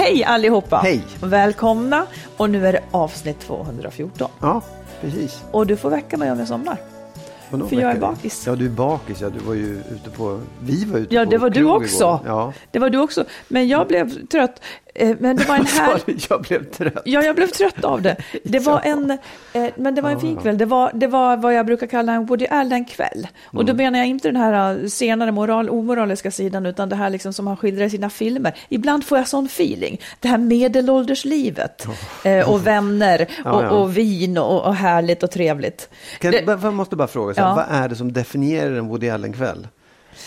Hej allihopa! Hej. Välkomna! Och nu är det avsnitt 214. Ja, precis. Och du får väcka mig om jag somnar. Vadå, För jag är bakis. Ja, du är bakis. Ja, du var ju ute på... Vi var ute Ja, på det var du också. igår. Ja. Det var du också. Men jag blev trött. Eh, Men det var en här... Jag blev trött. Ja, jag blev trött av det. Det var en, eh, men det var en fin kväll. Det var, det var vad jag brukar kalla en Woody Allen-kväll. Och Mm. då menar jag inte den här eh, senare moral, omoraliska sidan, utan det här liksom som han skildrar i sina filmer. Ibland får jag sån feeling. Det här medelålderslivet och vänner och, och vin och, och härligt och trevligt. Kan, Det- jag måste bara fråga, så här, Ja. vad är det som definierar en Woody Allen-kväll?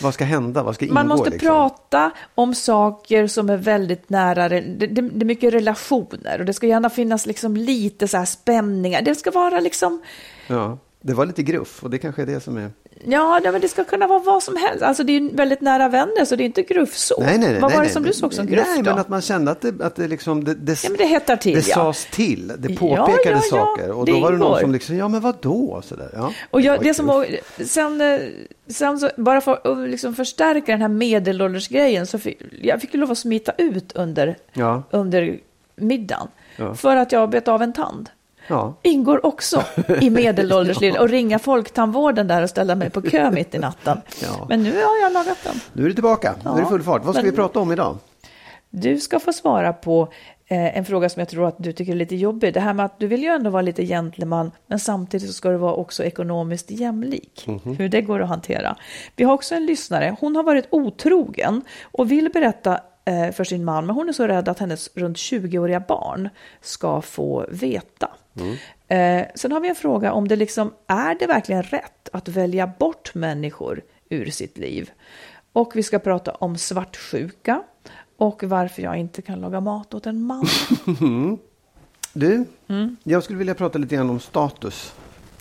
Vad ska hända? Vad ska ingå? Man måste liksom? prata om saker som är väldigt nära, det, det, det är mycket relationer och det ska gärna finnas liksom lite så här spänningar. Det ska vara liksom, Ja, det var lite gruff och det kanske är det som är... ja nej, men det ska kunna vara vad som helst. Alltså det är ju väldigt nära vänner så det är inte gruff så. Nej, nej, nej. vad nej, var det nej, som men- du såg som gruff Nej, då? men att man kände att det, att det liksom... Det, det, Ja, men det hettar till, Det ja. sades till, det Ja, påpekades ja, ja, saker. Och det då var det någon ingår. som liksom, ja men vadå? Sådär, ja. Och jag, var det som, var- sen, eh, sen så, bara för att liksom förstärka den här medelåldersgrejen så fick jag fick ju lov att smita ut under, under middagen. För att jag bet av en tand. Ja. ingår också i medelålderslivet och ringa folktandvården där och ställa mig på kö mitt i natten. Ja. Men nu har jag lagat den. Nu är du tillbaka, nu är det Ja, full fart. Vad ska men- vi prata om idag? Du ska få svara på eh, en fråga som jag tror att du tycker är lite jobbig. Det här med att du vill ju ändå vara lite gentleman, men samtidigt så ska du vara också ekonomiskt jämlik. Hur det går att hantera. Vi har också en lyssnare. Hon har varit otrogen och vill berätta eh, för sin man, men hon är så rädd att hennes runt 20-åriga barn ska få veta. Eh, sen har vi en fråga om det liksom, är det verkligen rätt att välja bort människor ur sitt liv? Och vi ska prata om svartsjuka och varför jag inte kan laga mat åt en man. Du, Mm. jag skulle vilja prata lite grann om status.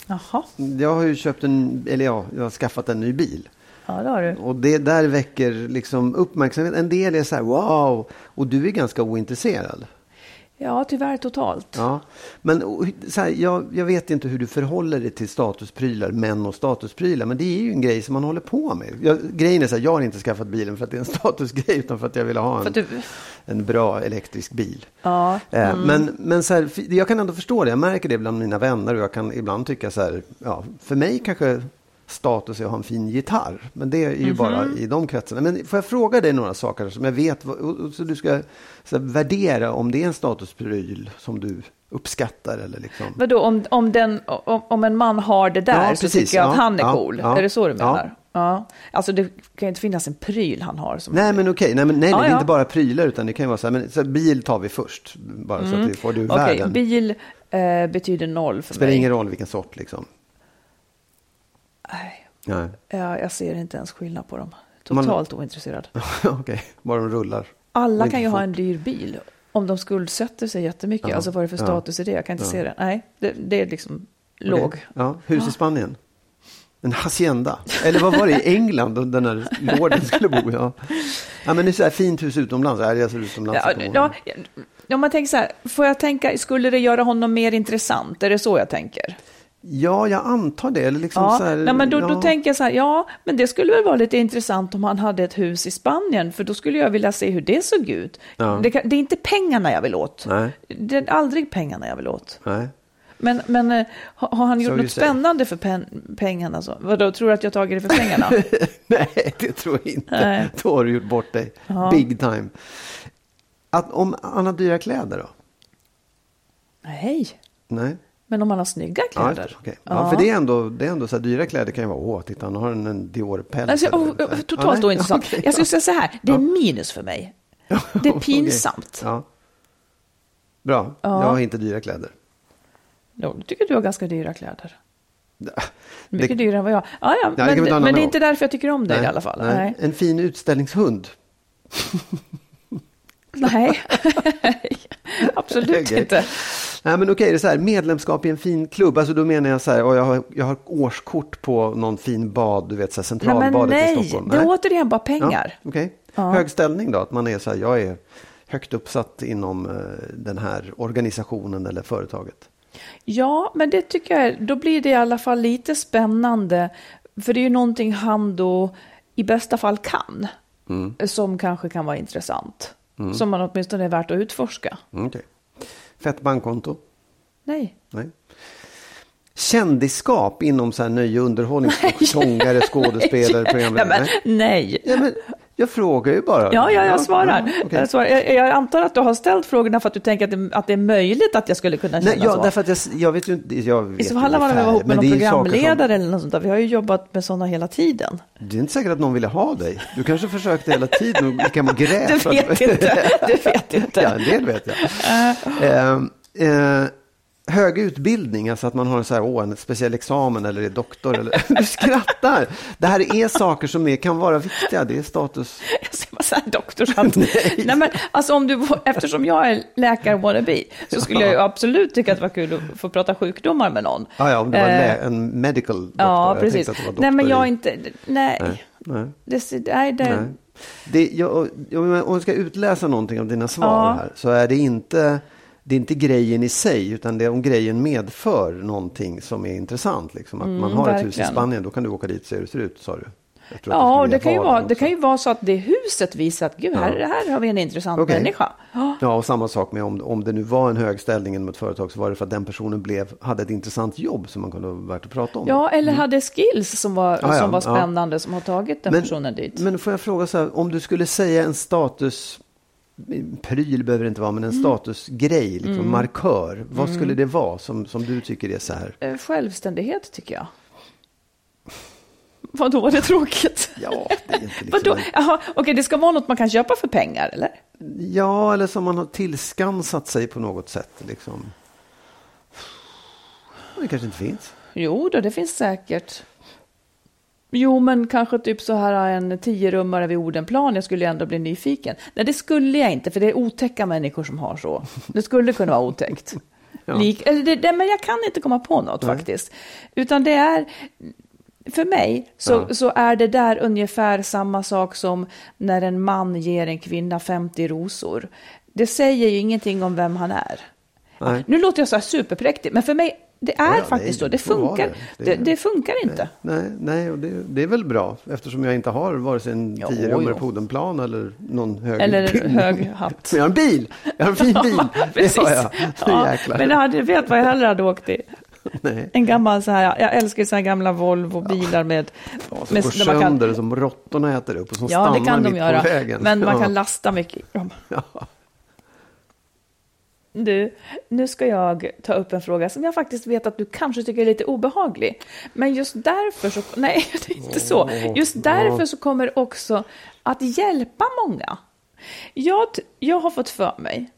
Jaha, Jag har ju köpt en, eller ja, jag har skaffat en ny bil. ja det har du. Och det där väcker liksom uppmärksamhet. En del är så här, wow, och du är ganska ointresserad. Ja, tyvärr totalt. Ja, men så här, jag, jag vet inte hur du förhåller dig till statusprylar, män och statusprylar, men det är ju en grej som man håller på med. Jag, grejen är så här, jag har inte skaffat bilen för att det är en statusgrej, utan för att jag vill ha en, du, en bra elektrisk bil. ja, Eh, Men, men så här, jag kan ändå förstå det. Jag märker det bland mina vänner och jag kan ibland tycka så här, ja, för mig kanske status är att ha en fin gitarr. Men det är ju bara i de kretsarna. Men får jag fråga dig några saker som jag vet, så du ska så här, värdera om det är en statuspryl som du uppskattar eller liksom. vadå, om, om, den, om, om en man har det där Ja, så precis, tycker jag att ja, han är ja, cool. är det så du menar? Ja. Alltså det kan ju inte finnas en pryl han har. Som Nej men okej, nej, men, nej, Ja, det är inte bara prylar utan det kan ju vara så här, men så här, bil tar vi först. Bara så att vi får det ur Mm. Okej, världen. bil eh, betyder noll för Spelar mig. ingen roll vilken sort liksom. Nej, Nej. jag, jag ser inte ens skillnad på dem. Man- Totalt ointresserad. okej, bara de rullar. Alla kan ju ha fort. en dyr bil. Om de skuldsätter sig jättemycket, Ja, alltså vad är det för ja, status i det? Jag kan inte ja. se det. Nej, det, det är liksom Okej. låg. Ja, hus i Spanien. En hacienda. Eller vad var det i England, den här lorden skulle bo? Ja, ja men det är så här fint hus utomlands. Ja, jag ser utomlands. Ja, ja, om man tänker så här, får jag tänka, skulle det göra honom mer intressant? Är det så jag tänker? Ja, jag antar det. Liksom Ja, här, nej, men då, ja. då tänker jag så här, ja, men det skulle väl vara lite intressant om han hade ett hus i Spanien, för då skulle jag vilja se hur det såg ut. Ja. Det, det är inte pengarna jag vill åt. Nej. Det är aldrig pengarna jag vill åt. Nej. Men, men eh, har, han gjort något spännande för pen, pengarna? Så? Vadå, tror du att jag tagit det för pengarna? Nej, det tror jag inte. Nej. Då har du gjort bort dig. Ja. Big time. Att, om han har dyra kläder då? Nej, Nej. Men om han har snygga Ja, kläder. det, okej. ja. för det är ändå, det är ändå så här, dyra kläder kan ju vara, åh, titta han har en, en Dior-päls. Alltså, oh, oh, totalt Ja, ointressant. Okej, Jag skulle ja. säga så här, det är Ja. minus för mig. Det är pinsamt. Ja. Bra, Ja. jag har inte dyra kläder. Jo, jag tycker du har ganska dyra kläder. Det- Mycket dyrare än vad jag Ja, ja, det vi men, en men det är inte därför jag tycker om dig i alla fall. nej. Nej. En fin utställningshund. Nej, absolut Okej. inte. Nej men okej, det är så här, medlemskap i en fin klubb. Alltså då menar jag så här, och jag har, jag har årskort på någon fin bad, du vet så här, Nej, centralbadet i nej, Stockholm. det är återigen bara pengar. Ja, okej. Ja. Hög ställning då, att man är så här, jag är högt uppsatt inom eh, den här organisationen eller företaget. Ja, men det tycker jag, då blir det i alla fall lite spännande. För det är ju någonting han då i bästa fall kan. Mm. Som kanske kan vara intressant. Som man åtminstone är värt att utforska. Mm, okej. Fett bankkonto? Nej. Nej. Kändisskap inom så här nöje och underhållning, sångare, skådespelare, Nej, programledare? men, Nej. nej. Ja, men jag frågar ju bara. Ja, ja, jag svarar. ja, okej. jag, svarar. Jag, jag antar att du har ställt frågorna för att du tänker att det, att det är möjligt att jag skulle kunna känna Nej, ja, så. därför att jag, jag vet ju inte. Jag vet I så fall har man väl ungefär, varit ihop med någon det programledare eller något sånt där. Vi har ju jobbat med sådana hela tiden. Som, det är inte säkert att någon ville ha dig. Du kanske försökte hela tiden och gick hem och grät. Du att- vet inte. Du vet inte. ja, en del vet jag. Eh, eh, hög utbildning, alltså att man har en, så här, åh, en speciell examen eller är doktor. Eller, du skrattar. Det här är saker som är, kan vara viktiga. Det är status. Jag ser bara så här doktorshatt. Nej. men alltså om du, eftersom jag är läkare wannabe så skulle jag ju absolut tycka att det var kul att få prata sjukdomar med någon. Ja, ja, om det var Eh, en medical doktor. Ja, precis. Nej, men jag är inte, nej. Nej, nej. Det, nej, det, Nej. Det, jag, om jag ska utläsa någonting av dina svar Ja. här så är det inte, det är inte grejen i sig utan det är om grejen medför någonting som är intressant. Liksom. Att man har ett hus i verkligen. Spanien, då kan du åka dit och se hur det ser ut, sa du. Ja, det kan, ju ha vara, den det också. kan ju vara så att det huset visar att gud, här, här har vi en intressant Okej. människa. Ja. Ja, och samma sak med om, om det nu var en hög ställning inom ett företag så var det för att den personen blev, hade ett intressant jobb som man kunde vara värt att prata om. Ja, eller hade skills som var, Ja, ja, som var ja. spännande, som har tagit den personen dit. Men får jag fråga så här, om du skulle säga en status, pryl behöver det inte vara, men en Mm. statusgrej, liksom, markör. Vad skulle det vara som, som du tycker är så här? Eh, Självständighet tycker jag. Vadå, var det tråkigt? Ja, det är inte liksom Vadå? Jaha, okej, det ska vara något man kan köpa för pengar, eller? Ja, eller som man har tillskansat sig på något sätt. Liksom. Det kanske inte finns. Jo, då, det finns säkert. Jo, men kanske typ så här en tiorummare vid Odenplan. Jag skulle ändå bli nyfiken. Nej, det skulle jag inte, för det är otäcka människor som har så. Det skulle kunna vara otäckt. Ja. Lik, eller det, det, men jag kan inte komma på något faktiskt. Utan det är, för mig så, Ja. så är det där ungefär samma sak som när en man ger en kvinna 50 rosor. Det säger ju ingenting om vem han är. Nej. Nu låter jag så här superpräktig, men för mig, det är Ja, ja, faktiskt nej, så. Det funkar. det. Det, Det- funkar inte. Nej, nej och det, det är väl bra eftersom jag inte har vare sig en Jo, tiorummare på Odenplan eller någon hög Eller hög hatt. Men jag har en bil! Jag har en fin bil! Precis. Det har jag. Ja, Jäklar. men jag hade, vet vad jag hellre hade åkt i? Nej. En gammal så här, jag älskar så här gamla Volvo-bilar med... Ja, som med går kan- sönder och som råttorna äter upp och som Ja, stannar kan de mitt göra. på vägen. Men man ja. kan lasta mycket i dem. Ja. Du, nu ska jag ta upp en fråga som jag faktiskt vet att du kanske tycker är lite obehaglig. Men just därför så, nej det är inte så. Just därför så kommer det också att hjälpa många. Jag, jag har fått för mig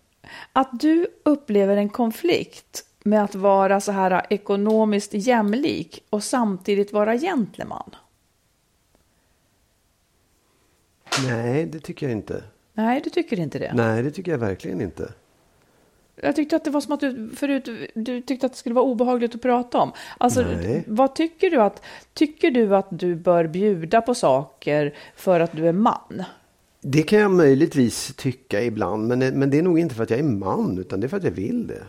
att du upplever en konflikt med att vara så här ekonomiskt jämlik och samtidigt vara gentleman. Nej, det tycker jag inte. Nej, du tycker inte det? Nej, det tycker jag verkligen inte. Jag tyckte att det var som att du förut, du tyckte att det skulle vara obehagligt att prata om. Alltså, Nej. vad tycker du att, tycker du att du bör bjuda på saker för att du är man? Det kan jag möjligtvis tycka ibland, men, men det är nog inte för att jag är man, utan det är för att jag vill det.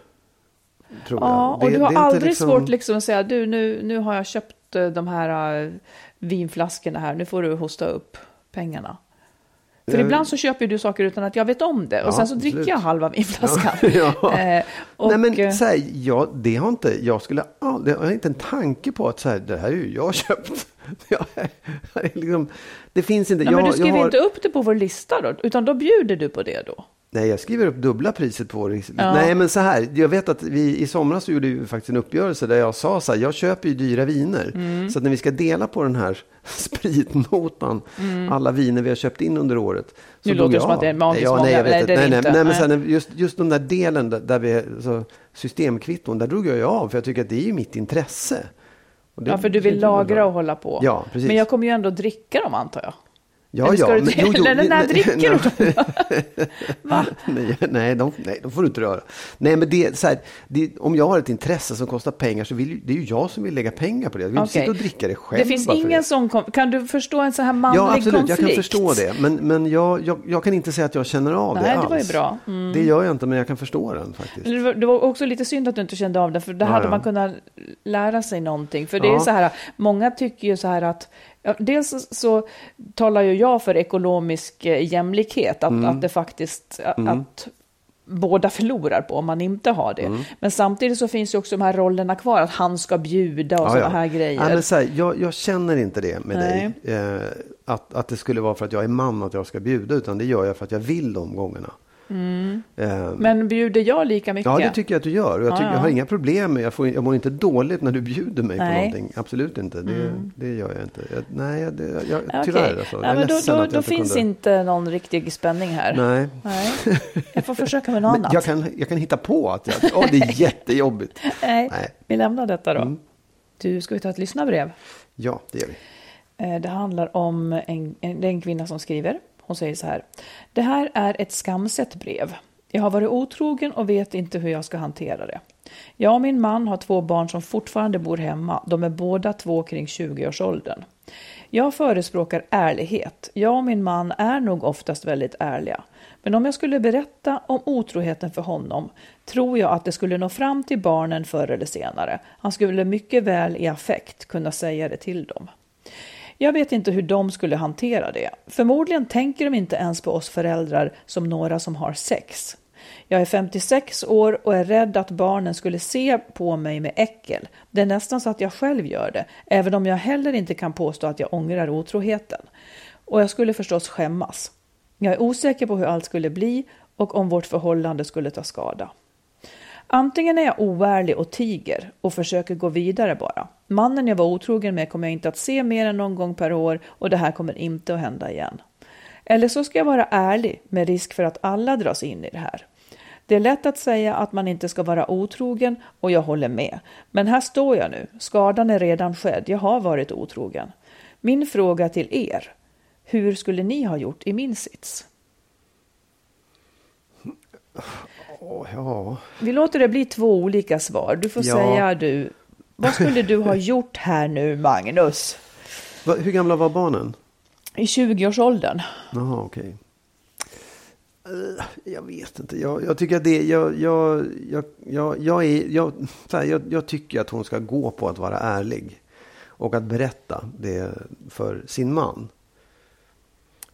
Tror Ja, jag. och det, du har aldrig liksom- svårt liksom att säga, du nu, nu har jag köpt eh, de här eh, vinflaskorna här, nu får du hosta upp pengarna. För Ja. ibland så köper du saker utan att jag vet om det och Ja, sen så dricker absolut. jag halva vinflaskan. Ja. Eh, och, Nej, men eh, så här, jag, det har inte, jag skulle aldrig, jag har inte en tanke på att så här, det här är ju jag köpt. Jag, liksom, det finns inte. nej, jag, men du skriver har- inte upp det på vår lista då, utan då bjuder du på det då? Nej, jag skriver upp dubbla priset på det. Ja. Nej, men så här. Jag vet att vi i somras så gjorde vi faktiskt en uppgörelse där jag sa så här. Jag köper ju dyra viner. Mm. Så att när vi ska dela på den här spritnotan, alla viner vi har köpt in under året. Så Nu låter det som att det är magiskt ja, nej, jag vet Nej, det nej, nej, inte. nej, men sen, just, just den där delen där, där vi, så, systemkvitton, där drog jag ju av. För jag tycker att det är ju mitt intresse. Det- Ja, för du vill lagra och hålla på. Ja, precis. Men jag kommer ju ändå dricka dem antar jag. Ja, Eller ska ja. du till- eller när dricker du Va? nej, nej, de, nej, de får du inte röra. Nej, men det, så här, det, om jag har ett intresse som kostar pengar så vill det är ju jag som vill lägga pengar på det. Jag vill inte Okej. sitta och dricka det själv. Det finns ingen det. sån... Kan du förstå en sån här manlig Ja, absolut, konflikt? jag kan förstå det. Men, men jag, jag, jag kan inte säga att jag känner av det Nej, alls. det var ju bra. Mm. Det gör jag inte, men jag kan förstå den faktiskt. Det var, det var också lite synd att du inte kände av det, för där Ja, hade ja. man kunnat lära sig någonting. För det är så här, många tycker ju så här att, dels så, talar ju jag för ekonomisk eh, jämlikhet, att, Mm. att det faktiskt, att båda förlorar på om man inte har det. Mm. Men samtidigt så finns ju också de här rollerna kvar, att han ska bjuda och Ja, sådana ja. här grejer. Ja, så här, jag, jag känner inte det med Nej. dig. Eh, att, att det skulle vara för att jag är man att jag ska bjuda, utan det gör jag för att jag vill de gångerna. Eh, Mm. Men bjuder jag lika mycket? Ja, det tycker jag att du gör. Och jag, Ja, tycker, ja. jag har inga problem med, jag, får, jag mår inte dåligt när du bjuder mig Nej. på någonting. Absolut inte. Det, det gör jag inte. Jag, nej, det, jag, Okej. tyvärr alltså. ja, men då, då, då inte finns kunde. inte någon riktig spänning här. Nej. Nej. Jag får försöka med något annat. jag, kan, jag kan hitta på att jag, åh, det är jättejobbigt. Nej, Nej. Mm. vi lämnar detta då. Du, ska vi ta ett lyssnarbrev? Ja, det gör vi. Eh, Det handlar om en, en, det är en kvinna som skriver. Hon säger så här. Det här är ett skamset brev. Jag har varit otrogen och vet inte hur jag ska hantera det. Jag och min man har två barn som fortfarande bor hemma. De är båda två kring 20-årsåldern. Jag förespråkar ärlighet. Jag och min man är nog oftast väldigt ärliga. Men om jag skulle berätta om otroheten för honom tror jag att det skulle nå fram till barnen förr eller senare. Han skulle mycket väl i affekt kunna säga det till dem. Jag vet inte hur de skulle hantera det. Förmodligen tänker de inte ens på oss föräldrar som några som har sex. Jag är 56 år och är rädd att barnen skulle se på mig med äckel. Det är nästan så att jag själv gör det, även om jag heller inte kan påstå att jag ångrar otroheten. Och jag skulle förstås skämmas. Jag är osäker på hur allt skulle bli och om vårt förhållande skulle ta skada. Antingen är jag oärlig och tiger och försöker gå vidare bara. Mannen jag var otrogen med kommer jag inte att se mer än någon gång per år och det här kommer inte att hända igen. Eller så ska jag vara ärlig med risk för att alla dras in i det här. Det är lätt att säga att man inte ska vara otrogen och jag håller med. Men här står jag nu. Skadan är redan skedd. Jag har varit otrogen. Min fråga till er. Hur skulle ni ha gjort i min sits? Ja. Vi låter det bli två olika svar. Du får Ja. säga du. Vad skulle du ha gjort här nu, Magnus? Va, hur gamla var barnen? I 20-årsåldern. Jaha, okej. Eh, Jag vet inte. Jag, jag tycker att det... Jag, jag, jag, jag, jag, är, jag, här, jag, jag tycker att hon ska gå på att vara ärlig. Och att berätta det för sin man.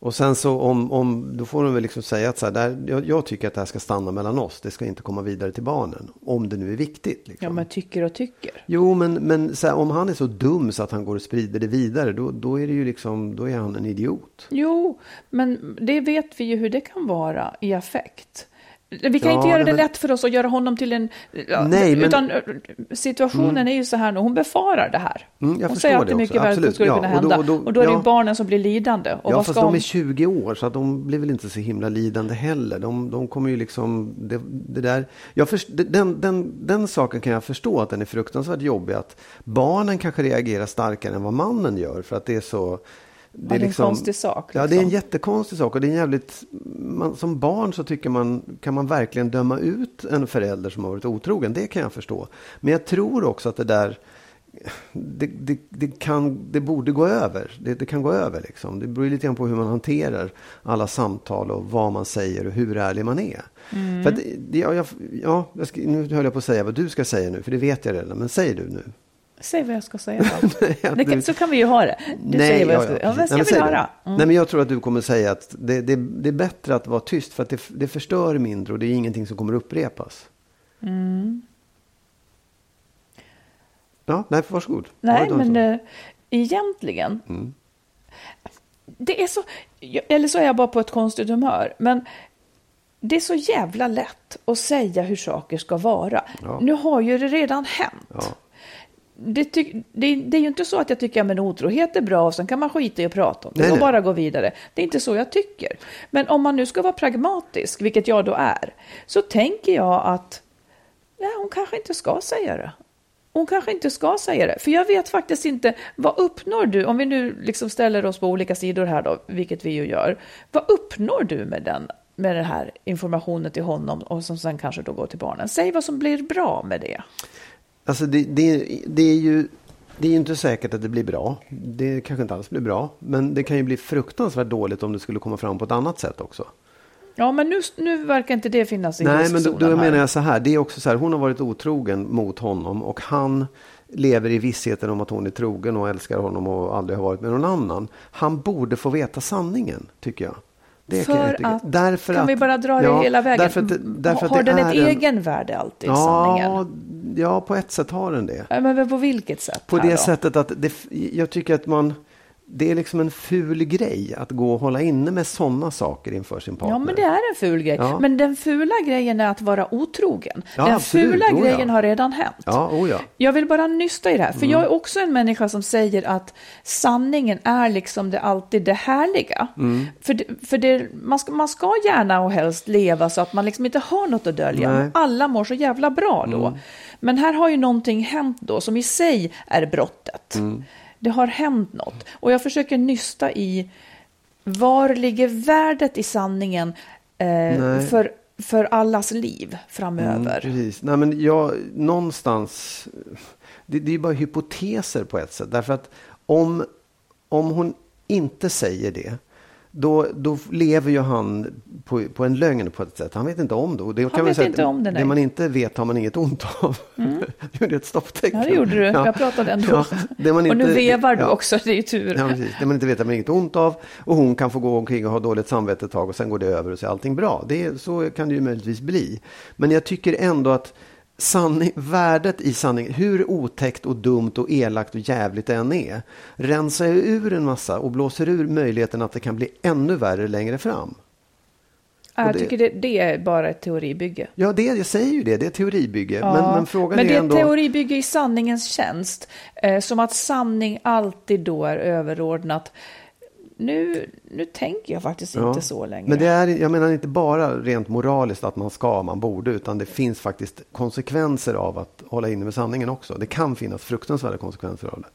Och sen så om, om då får hon väl liksom säga att så här, där, jag, jag tycker att det här ska stanna mellan oss. Det ska inte komma vidare till barnen. Om det nu är viktigt. Liksom. Ja, men tycker och tycker. Jo, men, men här, om han är så dum så att han går och sprider det vidare. Då, då är det ju liksom, då är han en idiot. Jo, men det vet vi ju hur det kan vara i affekt. Vi kan Ja, inte göra det men- lätt för oss att göra honom till en... Ja, Nej, men- Utan eh, situationen är ju så här nu, hon befarar det här. Mm, jag hon säger att det mycket väl skulle Ja, kunna och då- hända. och då- då, är det ju barnen som blir lidande. Och ja, vad fast de... är 20 år så att de blir väl inte så himla lidande heller. De, de kommer ju liksom, det, det där, jag först, den, den, den saken kan jag förstå att den är fruktansvärt jobbig. Att barnen kanske reagerar starkare än vad mannen gör för att det är så Det är, ja, liksom, en konstig sak. Liksom. Ja, det är en liksom. jättekonstig sak. Och det är jävligt, man, som barn så tycker man, kan man verkligen döma ut en förälder som har varit otrogen. Det kan jag förstå. Men jag tror också att det där, det, det, det, kan, det borde gå över. Det, det, kan gå över liksom. Det beror lite grann på hur man hanterar alla samtal och vad man säger och hur ärlig man är. Mm. För att, ja, jag, ja, nu höll jag på att säga vad du ska säga nu, för det vet jag redan. Men säg du nu. Säg vad jag ska säga då. nej, kan, så kan vi ju ha det. Du nej, säger vad jag ska, ja, ja. vad ska nej, vi höra? Mm. Nej, men jag tror att du kommer säga att det, det, det, är bättre att vara tyst för att det, det förstör mindre och det är ingenting som kommer upprepas. Mm. Ja, nej, varsågod. Nej, men äh, egentligen. Mm. Det är så, eller så är jag bara på ett konstigt humör. Men det är så jävla lätt att säga hur saker ska vara. Ja. Nu har ju det redan hänt. Ja det, tyck, det, det, är ju inte så att jag tycker att otrohet är bra och sen kan man skita i att prata om det nej, och bara gå vidare. Det är inte så jag tycker. Men om man nu ska vara pragmatisk, vilket jag då är, så tänker jag att ja, hon kanske inte ska säga det. Hon kanske inte ska säga det, för jag vet faktiskt inte, vad uppnår du, om vi nu liksom ställer oss på olika sidor här då, vilket vi ju gör, vad uppnår du med den, med den här informationen till honom och som sen kanske då går till barnen? Säg vad som blir bra med det. Alltså det, det, det är ju det är inte säkert att det blir bra. Det kanske inte alls blir bra. Men det kan ju bli fruktansvärt dåligt om det skulle komma fram på ett annat sätt också. Ja, men nu, nu verkar inte det finnas i Nej, men då, då menar jag så här. Det är också så här. Hon har varit otrogen mot honom och han lever i vissheten om att hon är trogen och älskar honom och aldrig har varit med någon annan. Han borde få veta sanningen, tycker jag. Det för kan, att, därför kan att, vi bara dra det ja, hela vägen? Därför att, därför har den ett en, egenvärde alltid, ja, sanningen? Ja, på ett sätt har den det. Men på vilket sätt? På det då? sättet att det, jag tycker att man det är liksom en ful grej att gå och hålla inne med sådana saker inför sin partner. Ja, men det är en ful grej. Ja. Men den fula grejen är att vara otrogen. Ja, den absolut. fula oh, grejen ja. har redan hänt. Ja, oh, ja. Jag vill bara nysta i det här, för mm. jag är också en människa som säger att sanningen är liksom det alltid det härliga. Mm. För, det, för det, man, ska, man ska gärna och helst leva så att man liksom inte har något att dölja. Nej. Alla mår så jävla bra då. Mm. Men här har ju någonting hänt då som i sig är brottet. Det har hänt något. Och jag försöker nysta i var ligger värdet i sanningen eh, för, för allas liv framöver? Mm, precis. Nej, men jag, någonstans, det, det är bara hypoteser på ett sätt. Därför att om, om hon inte säger det, då, då lever ju han på, på en lögn på ett sätt. Han vet inte om det. det han vet inte om det. Det man inte vet har man inget ont av. Mm. gjorde ett stopptecken. Ja, det gjorde du. Ja. Jag pratade ändå. Ja, och nu vevar du också, det är ju tur. Ja, precis. Det man inte vet har man inget ont av. Och hon kan få gå omkring och ha dåligt samvete ett tag och sen går det över och så är allting bra. Det, så kan det ju möjligtvis bli. Men jag tycker ändå att sanning, värdet i sanning, hur otäckt och dumt och elakt och jävligt det än är, rensar ur en massa och blåser ur möjligheten att det kan bli ännu värre längre fram. Jag det, tycker det, det, är bara ett teoribygge. Ja, det, jag säger ju det, det är teoribygge. Ja, men, men, frågan men det är ändå... teoribygge i sanningens tjänst. Eh, som att sanning alltid då är överordnat nu, nu tänker jag faktiskt ja. inte så längre. Men det är, jag menar inte bara rent moraliskt att man ska, man borde, utan det finns faktiskt konsekvenser av att hålla inne med sanningen också. Det kan finnas fruktansvärda konsekvenser av det.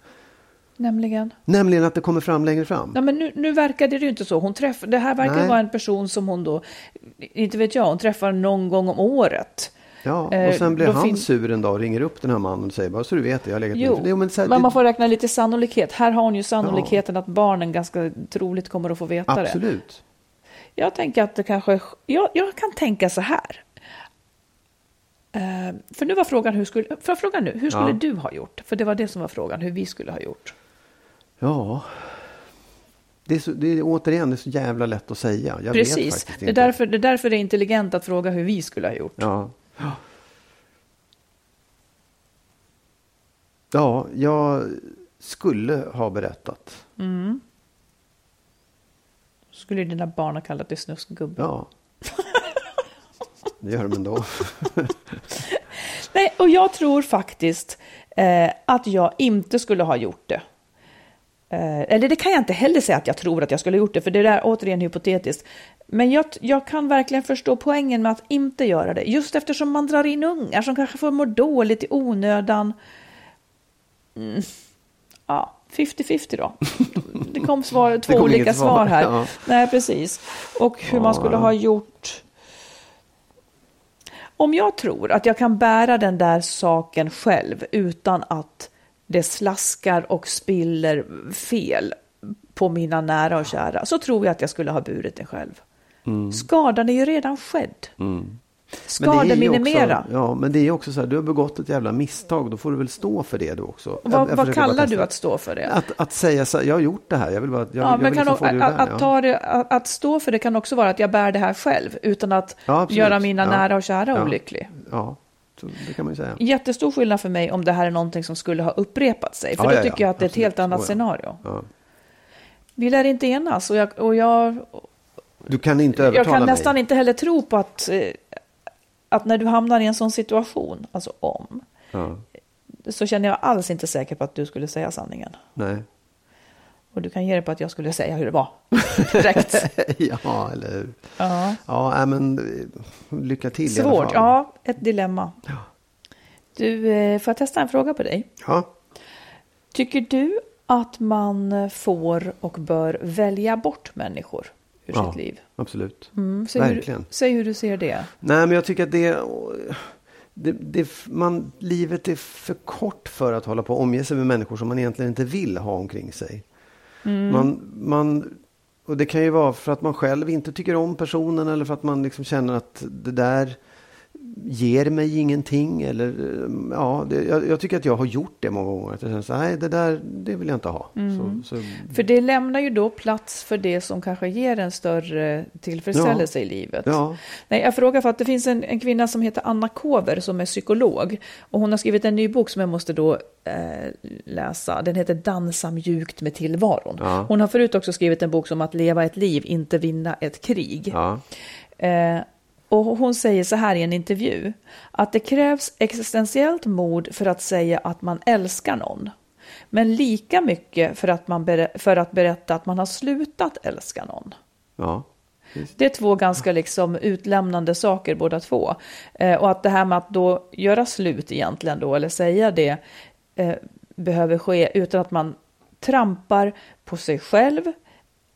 Nämligen? Nämligen att det kommer fram längre fram. Ja, men nu, nu verkade det ju inte så. Hon träff, det här verkar Nej. vara en person som hon då, inte vet jag, hon träffar någon gång om året. Ja, och eh, sen blir han fin- sur en dag och ringer upp den här mannen och säger bara så du vet jag har legat jo, med. men, här, men man får räkna lite sannolikhet. Här har hon ju sannolikheten ja. att barnen ganska troligt kommer att få veta Absolut. det. Absolut. Jag tänker att det kanske, jag, jag kan tänka så här. Uh, för nu var frågan, hur skulle, för frågan nu, hur skulle ja. du ha gjort? För det var det som var frågan, hur vi skulle ha gjort. Ja, det är, så, det är återigen det är så jävla lätt att säga. Jag Precis, det är, därför, det är därför det är intelligent att fråga hur vi skulle ha gjort. Ja. Ja, jag skulle ha berättat. Mm. Skulle dina barn ha kallat dig snuskgubbe? Ja. Det gör de ändå. Nej, och jag tror faktiskt eh, att jag inte skulle ha gjort det. Eh, eller det kan jag inte heller säga att jag tror att jag skulle ha gjort det, för det är återigen hypotetiskt. Men jag, jag kan verkligen förstå poängen med att inte göra det, just eftersom man drar in ungar som kanske får må dåligt i onödan. Mm. Ja, 50-50 då. Det kom svar, två kom olika svar svar, här. ja. Nej, precis. Och hur man skulle ha gjort. Om jag tror att jag kan bära den där saken själv utan att det slaskar och spiller fel på mina nära och kära, så tror jag att jag skulle ha burit den själv. Skadan är ju redan skedd. Mm. Det Skademinimera. Ja, men det är också så här, du har begått ett jävla misstag, då får du väl stå för det du också. Vad, vad kallar du att stå för det? Att, att säga så här, jag har gjort det här, jag vill bara, jag, Ja, jag men kan liksom det ur att, att, ja. ta det, att, att stå för det kan också vara att jag bär det här själv utan att Ja, göra mina nära och kära Ja. olycklig. Ja, det kan man ju säga. Jättestor skillnad för mig om det här är någonting som skulle ha upprepat sig. För Ja, då ja, tycker ja. jag att det är ett helt annat Så, ja. scenario. Vi lär inte enas och jag, och jag, Du kan inte jag övertala kan mig. nästan inte heller tro på att, eh, att när du hamnar i en sån situation, alltså om, så känner jag alls inte säker på att du skulle säga sanningen. nej. Och du kan ge dig på att jag skulle säga hur det var. Direkt. ja, eller hur. Ja. Ja, men eh, lycka till i alla Svårt, fall. ja, ett dilemma. Du, eh, får jag testa en fråga på dig? Ja. Tycker du att man får och bör välja bort människor ur Ja. sitt liv? Absolut. Mm, säg, Verkligen. hur, säg hur du ser det. Nej, men jag tycker att det, det, det man, livet är för kort för att hålla på och omge sig med människor som man egentligen inte vill ha omkring sig. Mm. Man, man, och det kan ju vara för att man själv inte tycker om personen eller för att man liksom känner att det där ger mig ingenting. Eller, ja, det, jag, jag tycker att jag har gjort det många gånger. Att jag känner så nej det där det vill jag inte ha. Mm. Så, så, För det lämnar ju då plats för det som kanske ger en större tillfredsställelse i livet. ja, Nej, jag frågar för att det finns en, en kvinna som heter Anna Kover som är psykolog. Och hon har skrivit en ny bok som jag måste då eh, läsa. Den heter Dansa mjukt med tillvaron. Ja. Hon har förut också skrivit en bok som att leva ett liv, inte vinna ett krig. ja, Eh, och hon säger så här i en intervju, att det krävs existentiellt mod för att säga att man älskar någon. Men lika mycket för att, man ber- för att berätta att man har slutat älska någon. ja. Det är två ganska liksom utlämnande saker båda två. Eh, och att det här med att då göra slut egentligen då, eller säga det, eh, behöver ske utan att man trampar på sig själv.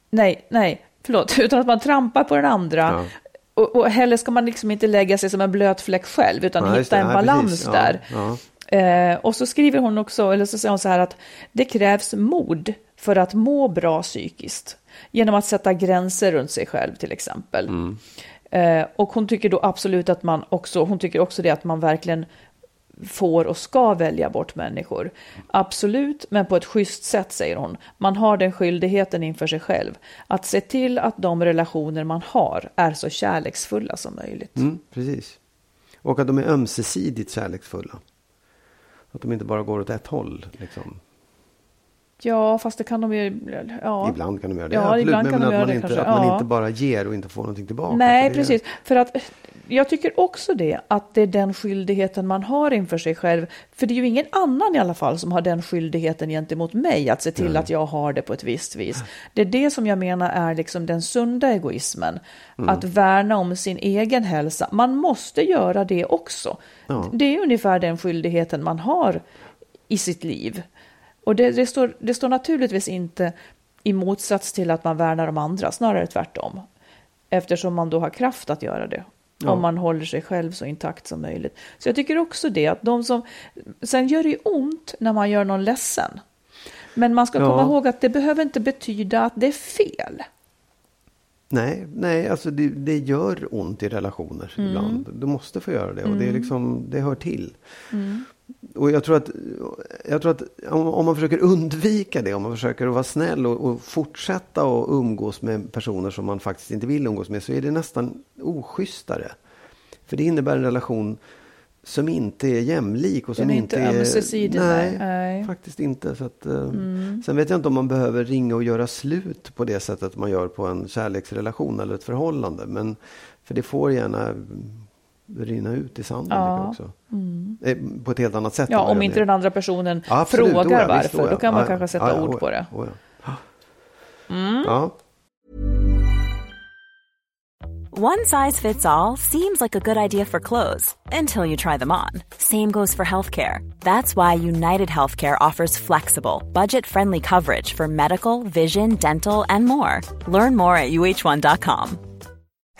Nej, nej, förlåt, utan att man trampar på den andra. Ja. Och, och heller ska man liksom inte lägga sig som en blöt fläck själv, utan Ja, hitta en Ja, balans. Ja, där. Eh, och så skriver hon också, eller så säger hon så här att det krävs mod för att må bra psykiskt. Genom att sätta gränser runt sig själv till exempel. Eh, och hon tycker då absolut att man också, hon tycker också det att man verkligen får och ska välja bort människor. Absolut, men på ett schysst sätt säger hon. Man har den skyldigheten inför sig själv. Att se till att de relationer man har är så kärleksfulla som möjligt. Mm, precis. Och att de är ömsesidigt kärleksfulla. Att de inte bara går åt ett håll. Liksom. Ja, fast det kan de ju... Ja. Ibland kan de göra det. Ja, absolut. ibland men kan men de att, göra man det inte, att man Ja. inte bara ger och inte får någonting tillbaka. Nej, För precis. För att jag tycker också det, att det är den skyldigheten man har inför sig själv. För det är ju ingen annan i alla fall som har den skyldigheten gentemot mig, att se till att jag har det på ett visst vis. Det är det som jag menar är liksom den sunda egoismen. Mm. Att värna om sin egen hälsa. Man måste göra det också. Ja. Det är ungefär den skyldigheten man har i sitt liv. Och det, det, står, det står naturligtvis inte i motsats till att man värnar om andra, snarare tvärtom. Eftersom man då har kraft att göra det. Ja. Om man håller sig själv så intakt som möjligt. Så jag tycker också det, att de som... Sen gör det ju ont när man gör någon ledsen. Men man ska Ja. komma ihåg att det behöver inte betyda att det är fel. Nej, nej alltså det, det gör ont i relationer Mm. ibland. Du måste få göra det och det, är liksom, det hör till. Mm. Och jag tror att, jag tror att om, om man försöker undvika det, om man försöker vara snäll och, och fortsätta att umgås med personer som man faktiskt inte vill umgås med så är det nästan oschystare. För det innebär en relation som inte är jämlik och som Den är inte inte är... ömsesidig, Nej, nej. Mm. faktiskt inte. Så att, eh, Sen vet jag inte om man behöver ringa och göra slut på det sättet man gör på en kärleksrelation eller ett förhållande. Men, för det får gärna mm, rinna ut i sanden Ja. också. Eh, På ett helt annat sätt. Ja, om inte den andra personen Ja, absolut. frågar Oh ja, varför, visst, oh ja. då kan man Ja, kanske sätta Ja, ja, ord oh på det. Oh ja. Ja. One size fits all seems like a good idea for clothes until you try them on. Same goes for healthcare. That's why United Healthcare offers flexible, budget friendly coverage for medical, vision, dental, and more. Learn more at uh1.com.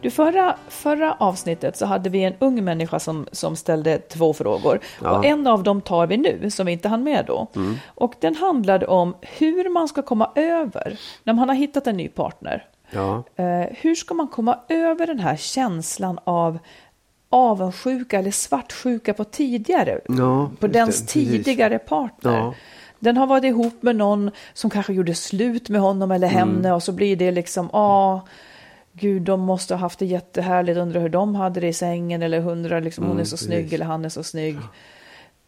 Du, förra, förra avsnittet så hade vi en ung människa som, som ställde två frågor. Ja. Och en av dem tar vi nu, som vi inte hann med då. Mm. Och den handlade om hur man ska komma över, när man har hittat en ny partner. Ja. Eh, hur ska man komma över den här känslan av avundsjuka eller svartsjuka på tidigare, Ja, på dens det, tidigare partner. Den har varit ihop med någon som kanske gjorde slut med honom eller henne Mm. och så blir det liksom, ah, gud de måste ha haft det jättehärligt, undrar hur de hade det i sängen eller undrar liksom hon är så snygg Mm, precis. eller han är så snygg.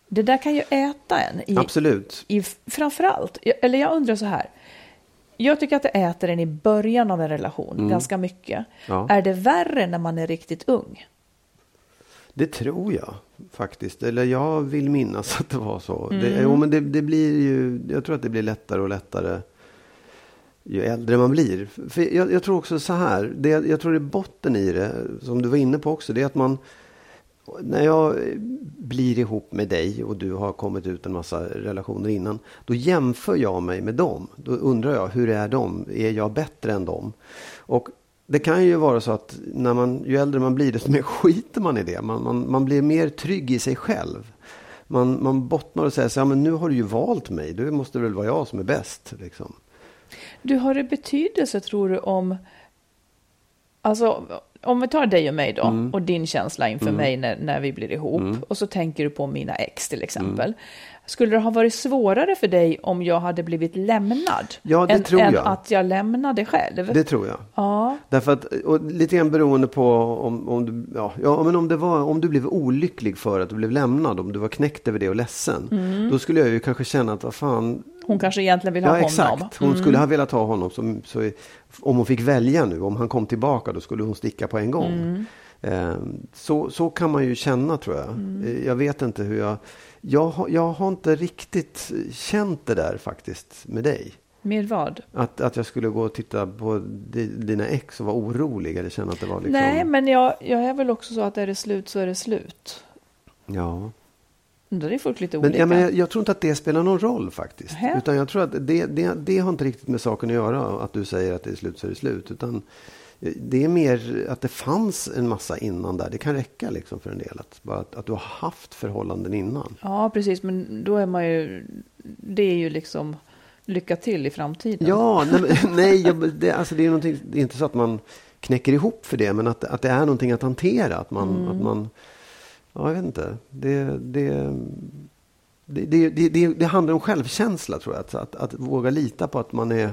Det där kan ju äta en. I, Absolut. i, framförallt, eller jag undrar så här. Jag tycker att det äter en i början av en relation ganska mycket. Mm. Ja. Är det värre när man är riktigt ung? Det tror jag faktiskt. Eller jag vill minnas att det var så. Det, Mm. jo, men det, det blir ju, jag tror att det blir lättare och lättare ju äldre man blir. För jag, jag tror också så här, det, jag tror det är botten i det, som du var inne på också, det är att man när jag blir ihop med dig och du har kommit ut en massa relationer innan, då jämför jag mig med dem. Då undrar jag, hur är de? Är jag bättre än dem? Och det kan ju vara så att när man, ju äldre man blir, desto mer skiter man i det. Man, man, man blir mer trygg i sig själv. Man, man bottnar och säger så ja, men nu har du ju valt mig, då måste det väl vara jag som är bäst. Liksom. Du, har det betydelse tror du om, alltså om vi tar dig och mig då Mm. och din känsla inför mig när, när vi blir ihop och så tänker du på mina ex till exempel. Mm. Skulle det ha varit svårare för dig om jag hade blivit lämnad Ja, det än, tror än jag. att jag lämnade själv? Det tror jag. Ja, Därför att, och lite grann beroende på om, om, du, ja, ja, men om, det var, om du blev olycklig för att du blev lämnad, om du var knäckt över det och ledsen. Då skulle jag ju kanske känna att vad fan, hon kanske egentligen vill ha ja honom. exakt, hon skulle ha velat ha honom. Som, så, om hon fick välja nu, om han kom tillbaka, då skulle hon sticka på en gång. Eh, så, så kan man ju känna tror jag. Eh, Jag vet inte hur jag, jag, har- jag har inte riktigt känt det där faktiskt med dig. Med vad? Att, att jag skulle gå och titta på di- dina ex och vara orolig eller känna att det var liksom... Nej, men jag, jag är väl också så att är det slut så är det slut. Ja. Då är folk lite Men, olika. ja, men jag, jag tror inte att det spelar någon roll faktiskt. Nähä. Utan jag tror att det, det, det har inte riktigt med saken att göra. Att du säger att det är slut så är det slut. Utan eh, det är mer att det fanns en massa innan där. Det kan räcka liksom för en del. Att, bara att, att du har haft förhållanden innan. Ja, precis, men då är man ju, det är ju liksom lycka till i framtiden. Ja, nej, men- nej jag, det, alltså det, är det är inte så att man knäcker ihop för det. Men att, att det är någonting att hantera. Att man, Mm. att man ja jag vet inte. Det, det, det, det, det, handlar om självkänsla tror jag. Att, att, att våga lita på att man är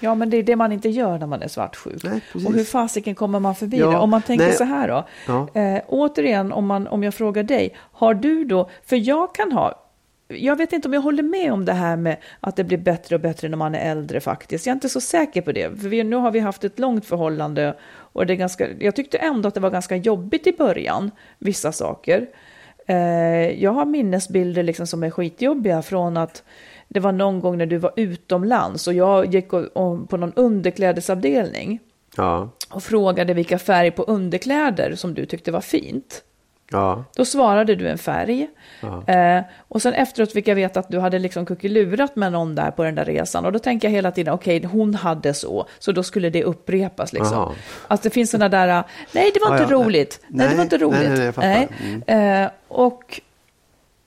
Ja, men det är det man inte gör när man är svartsjuk. Nej, och hur fasiken kommer man förbi Ja, det? Om man tänker nej. så här då. Ja. Eh, återigen, om, man, om jag frågar dig, har du då, för jag kan ha, jag vet inte om jag håller med om det här med att det blir bättre och bättre när man är äldre faktiskt. Jag är inte så säker på det. För vi, nu har vi haft ett långt förhållande och det är ganska, jag tyckte ändå att det var ganska jobbigt i början, vissa saker. Eh, jag har minnesbilder liksom som är skitjobbiga från att det var någon gång när du var utomlands och jag gick och, och, på någon underklädesavdelning Ja, och frågade vilka färg på underkläder som du tyckte var fint. Ja, Då svarade du en färg. Eh, och sen efteråt fick jag veta att du hade liksom kuckelurat med någon där på den där resan. Och då tänker jag hela tiden, okej, hon hade så, så då skulle det upprepas liksom. Aha. Alltså det finns sådana där, eh, nej det var Ja, inte ja. roligt, nej, det Nej, var inte nej, roligt. nej, nej, fattar. Mm. Eh, och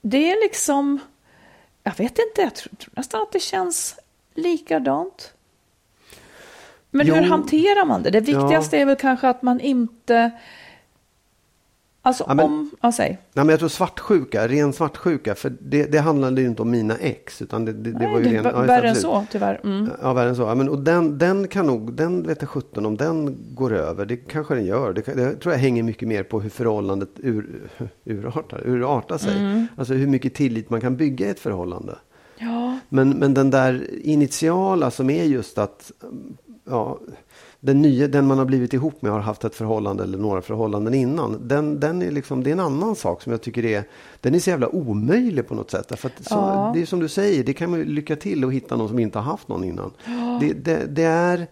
det är liksom, jag vet inte, jag tror, tror nästan att det känns likadant. Men Jo. hur hanterar man det? Det viktigaste är väl kanske att man inte... Alltså Ja, men- om... Ja, säg. Nej, men jag tror svartsjuka, ren svartsjuka, för det, det handlade ju inte om mina ex. Utan det, det, det Nej, var ju ren, ja, värre än så, tyvärr. Mm. Ja, värre än så. Ja, men, och den, den kan nog, den vet jag sjutton om den går över. Det kanske den gör. Det, det tror jag hänger mycket mer på hur förhållandet ur, urartar, urartar sig. Mm. Alltså hur mycket tillit man kan bygga i ett förhållande. Ja, Men, men den där initiala som är just att ja, den, nya, den man har blivit ihop med har haft ett förhållande eller några förhållanden innan. Den, den är liksom, det är en annan sak som jag tycker är, den är så jävla omöjlig på något sätt. Därför att så, Ja. Det är som du säger, det kan man ju lycka till att hitta någon som inte har haft någon innan. Det, det, det, är,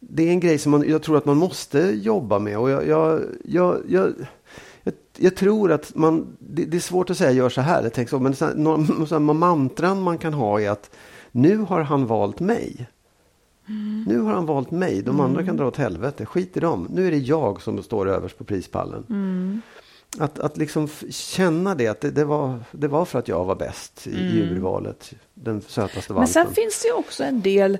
det är en grej som man, jag tror att man måste jobba med. Och jag, jag, jag, jag, jag, tror att man, det, det är svårt att säga gör så här, jag tänker så, men så här, några, så här, mantran man kan ha är att nu har han valt mig. Nu har han valt mig. De andra kan dra åt helvete. Skit i dem. Nu är det jag som står överst på prispallen. Att, att liksom känna det. Att det, det, var, det var för att jag var bäst i, i urvalet. Den sötaste men valpen. sen finns det ju också en del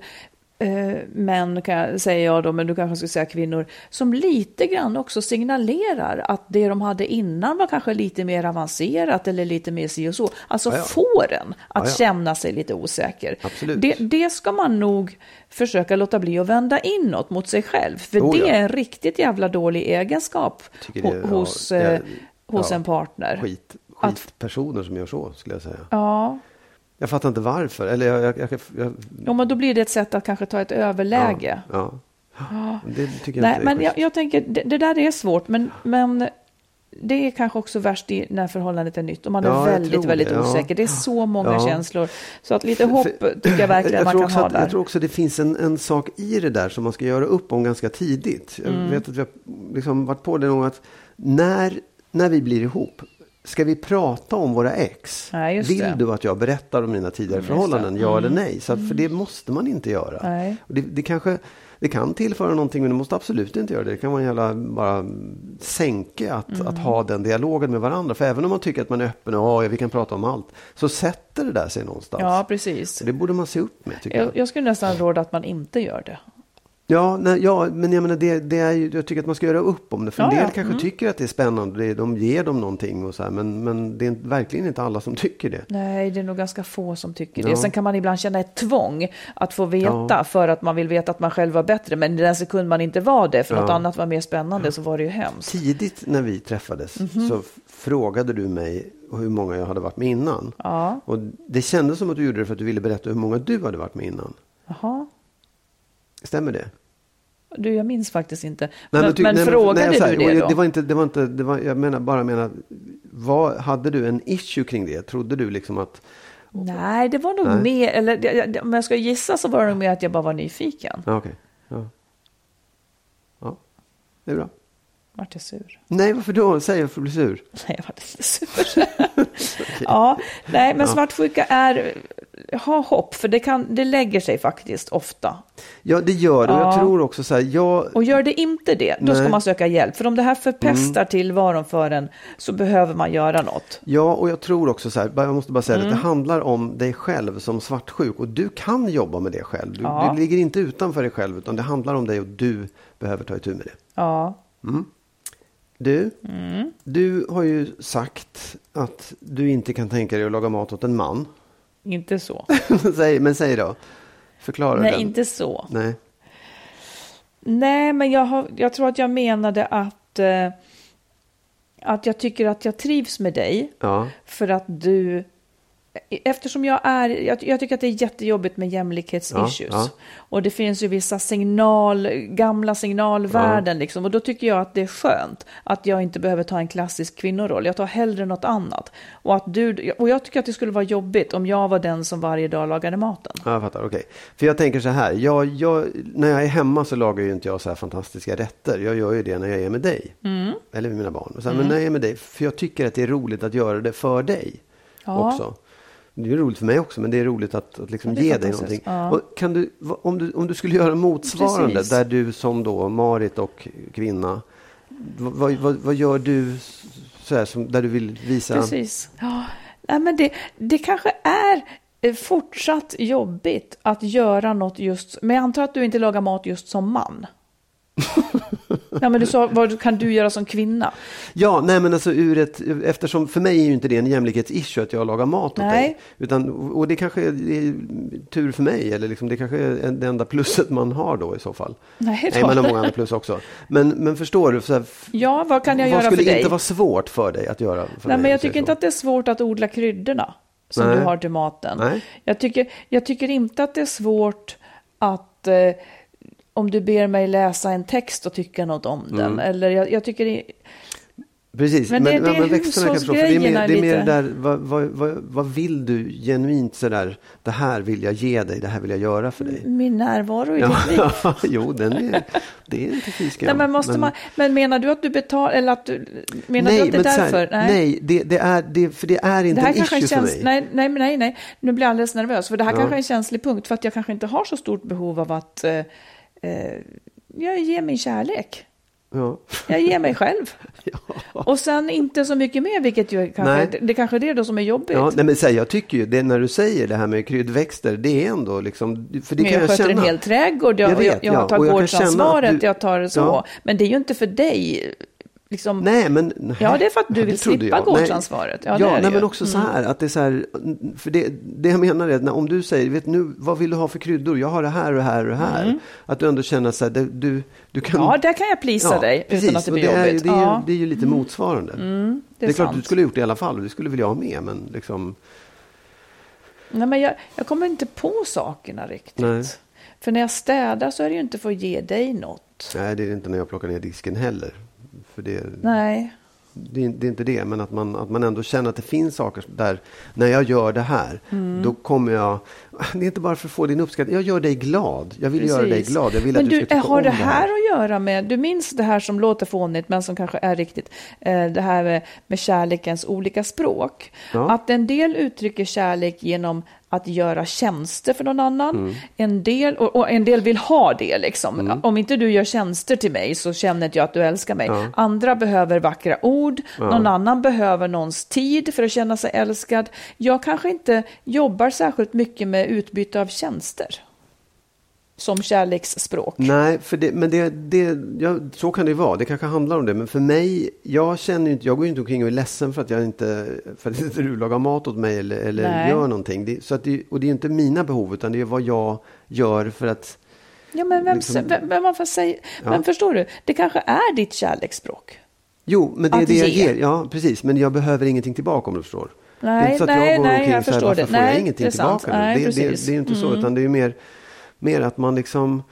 män, kan jag, säger jag då, men du kanske skulle säga kvinnor, som lite grann också signalerar att det de hade innan var kanske lite mer avancerat eller lite mer si och så. Alltså Ja, ja. får en att Ja, känna sig lite osäker. Det, det ska man nog försöka låta bli att vända inåt mot sig själv. För Oh, det är en riktigt jävla dålig egenskap det- hos, eh, hos en partner. Skit, Att- skitpersoner som gör så, skulle jag säga. Ja, Jag fattar inte varför. Eller jag, jag, jag, jag, Jo, men då blir det ett sätt att kanske ta ett överläge. Ja. ja. Det tycker jag Nej, men jag, jag tänker, det, det där är svårt, men, men det är kanske också värst i, när förhållandet är nytt och man är Ja, väldigt, väldigt det, ja. osäker. Det är så många Ja. känslor. Så att lite hopp tycker jag verkligen jag man kan ha att, där. Jag tror också det finns en, en sak i det där som man ska göra upp om ganska tidigt. Jag Mm. vet att vi har liksom varit på det någon att när, när vi blir ihop, ska vi prata om våra ex? Nej, Vill det. du att jag berättar om mina tidigare Just det. förhållanden? Ja eller nej? Så att, för det måste man inte göra. Nej. Och det, det kanske det kan tillföra någonting men det måste absolut inte göra det. Det kan vara en jävla bara sänke att, Mm. att ha den dialogen med varandra. För även om man tycker att man är öppen och ja, vi kan prata om allt. Så sätter det där sig någonstans. Ja, precis. Så det borde man se upp med tycker jag. Jag, jag skulle nästan råda att man inte gör det. Ja, nej, ja, men jag menar det, det är ju, jag tycker att man ska göra upp om det. För en Ja, del ja. kanske Mm. tycker att det är spännande. Det, de ger dem någonting och så här. Men, men det är verkligen inte alla som tycker det. Nej, det är nog ganska få som tycker Ja. det. Sen kan man ibland känna ett tvång att få veta för att man vill veta att man själv var bättre. Men i den sekund man inte var det, för något annat var mer spännande, så var det ju hemskt. Tidigt när vi träffades Mhm. så f- frågade du mig hur många jag hade varit med innan. Och det kändes som att du gjorde det för att du ville berätta hur många du hade varit med innan. jaha. Stämmer det? Du, jag minns faktiskt inte. Nej, Men, men nej, frågade nej, här, du det då? Det var inte, det var inte, det var, jag menar bara menar, vad, hade du en issue kring det? Trodde du liksom att, Nej, det var nog Nej. mer, eller om jag ska gissa så var det nog mer att jag bara var nyfiken. ja okej, ja. Ja, det är bra. Vart jag sur? Nej, varför då? Säg varför du blir sur. Nej, jag var lite sur. ja, nej, men svartsjuka är, ha hopp, för det, kan, det lägger sig faktiskt ofta. Ja, det gör det. Och jag Ja. tror också så här, jag, Och gör det inte det, då ska Nej. man söka hjälp. För om det här förpestar Mm. tillvaron för en så behöver man göra något. Ja, och jag tror också så här, jag måste bara säga Mm. det, det handlar om dig själv som svartsjuk och du kan jobba med det själv. Du, Ja. du ligger inte utanför dig själv utan det handlar om dig och du behöver ta itu med det. Ja, Du, Mm. du har ju sagt att du inte kan tänka dig att laga mat åt en man. inte så. säg, men säg då. Förklara Nej, den. inte så. Nej. Nej, men jag, har, jag tror att jag menade att, eh, att jag tycker att jag trivs med dig. Ja. För att du eftersom jag är, jag, jag, tycker att det är jättejobbigt med jämlikhetsissues. Ja, ja. Och det finns ju vissa signal, gamla signalvärden ja. liksom. Och då tycker jag att det är skönt att jag inte behöver ta en klassisk kvinnoroll. Jag tar hellre något annat. Och, att du, och jag tycker att det skulle vara jobbigt om jag var den som varje dag lagade maten. Ja, jag fattar, okej. Okay. För jag tänker så här, jag, jag, när jag är hemma så lagar ju inte jag så här fantastiska rätter. Jag gör ju det när jag är med dig. Mm. Eller med mina barn. Så här, mm. Men när jag är med dig, för jag tycker att det är roligt att göra det för dig. Också. Det är roligt för mig också, men det är roligt att, att liksom ge dig någonting. Ja. kan du, om, du, om du skulle göra motsvarande, Precis. där du som då Marit och kvinna, vad, vad, vad gör du så här, som, där du vill visa? Precis. Ja. Nej, men det, det kanske är eh, fortsatt jobbigt att göra något just, men jag antar att du inte lagar mat just som man. Ja, men du sa, vad kan du göra som kvinna? Ja, nej men alltså ur ett, eftersom för mig är ju inte det en jämlikhetsissue att jag lagar mat åt nej. dig. Utan, och det kanske är tur för mig, eller liksom, det kanske är det enda plusset man har då i så fall. Nej, då. nej man har många andra plus också. Men, men förstår du? Så här, ja, vad kan jag göra för dig? Vad skulle inte vara svårt för dig att göra? nej, dig, men jag tycker inte att det är svårt att odla kryddorna som nej. du har till maten. Nej. Jag, tycker, jag tycker inte att det är svårt att eh, om du ber mig läsa en text och tycka något om den. Mm. Eller jag, jag tycker det, Precis, men, men, det, det men växterna kan förstå, för det är mer, det är mer där, vad, vad, vad, vad, vill du genuint sådär, det här vill jag ge dig, det här vill jag göra för dig. Min närvaro i ja, ditt liv. jo, den är, det är inte Nej, men, måste men, man, men menar du att du betalar, eller att du, menar nej, du att det är därför? Här, nej, nej det, det, är, det, för det är inte det här en issue känns, för mig. Nej, nej, nej, nej, nu blir jag alldeles nervös, för det här ja. kanske är en känslig punkt, för att jag kanske inte har så stort behov av att eh, eh, jag ger min kärlek. Ja. Jag ger mig själv. Ja. Och sen inte så mycket mer, vilket ju kanske, det kanske är det då som är jobbigt. Ja, nej, men här, jag tycker ju, det, när du säger det här med kryddväxter, det är ändå liksom... För det men jag, jag sköter känna. en hel trädgård, jag, jag, vet, jag, jag tar gårdsansvaret, jag tar så. Men det är ju inte för dig Liksom, nej, men, nej, ja, det är för att du vill slippa gårdsansvaret. Ja, ja nej, men också mm. så här, att det är så här, för det, det jag menar är att när, om du säger, vet nu, vad vill du ha för kryddor? Jag har det här och det här och det här. Mm. Att du ändå känner så här, du, du kan... Ja, där kan jag plisa ja, dig precis, utan att det blir det jobbigt. Är, det, är, ja. det är ju lite mm. motsvarande. Mm, det, är det är klart, du skulle ha gjort det i alla fall och det skulle väl jag med, men liksom... Nej, men jag, jag kommer inte på sakerna riktigt. Nej. För när jag städar så är det ju inte för att ge dig något. Nej, det är inte när jag plockar ner disken heller. För det, Nej. Det, det, är inte det, men att man, att man ändå känner att det finns saker där, när jag gör det här, mm. då kommer jag, det är inte bara för att få din uppskattning, jag gör dig glad. Jag vill Precis. göra dig glad, jag vill men att du, du ska tycka har det här, här att göra med, du minns det här som låter fånigt, men som kanske är riktigt, eh, det här med, med kärlekens olika språk. Ja. Att en del uttrycker kärlek genom att göra tjänster för någon annan. Mm. En del, och, och, en del vill ha det. Liksom. Mm. Om inte du gör tjänster till mig så känner inte jag att du älskar mig. Ja. Andra behöver vackra ord, ja. någon annan behöver någons tid för att känna sig älskad. Jag kanske inte jobbar särskilt mycket med utbyte av tjänster som kärleksspråk. Nej, för det, men det, det, ja, så kan det vara. Det kanske handlar om det. Men för mig, jag känner inte, jag går inte omkring och är ledsen för att jag inte, för att inte du lagar mat åt mig eller, eller gör någonting. Det, så att det, och det är inte mina behov, utan det är vad jag gör för att... Ja, men vem, liksom, vem, vem, vem, säger, ja. men förstår du, det kanske är ditt kärleksspråk. Jo, men det är det jag ger. Ja, precis. Men jag behöver ingenting tillbaka om du förstår. Nej, det är inte så att nej, jag går nej, omkring jag så här, varför det. får nej, jag ingenting tillbaka? Nej, det, det, det, är inte mm. så, utan det är mer mer att man liksom...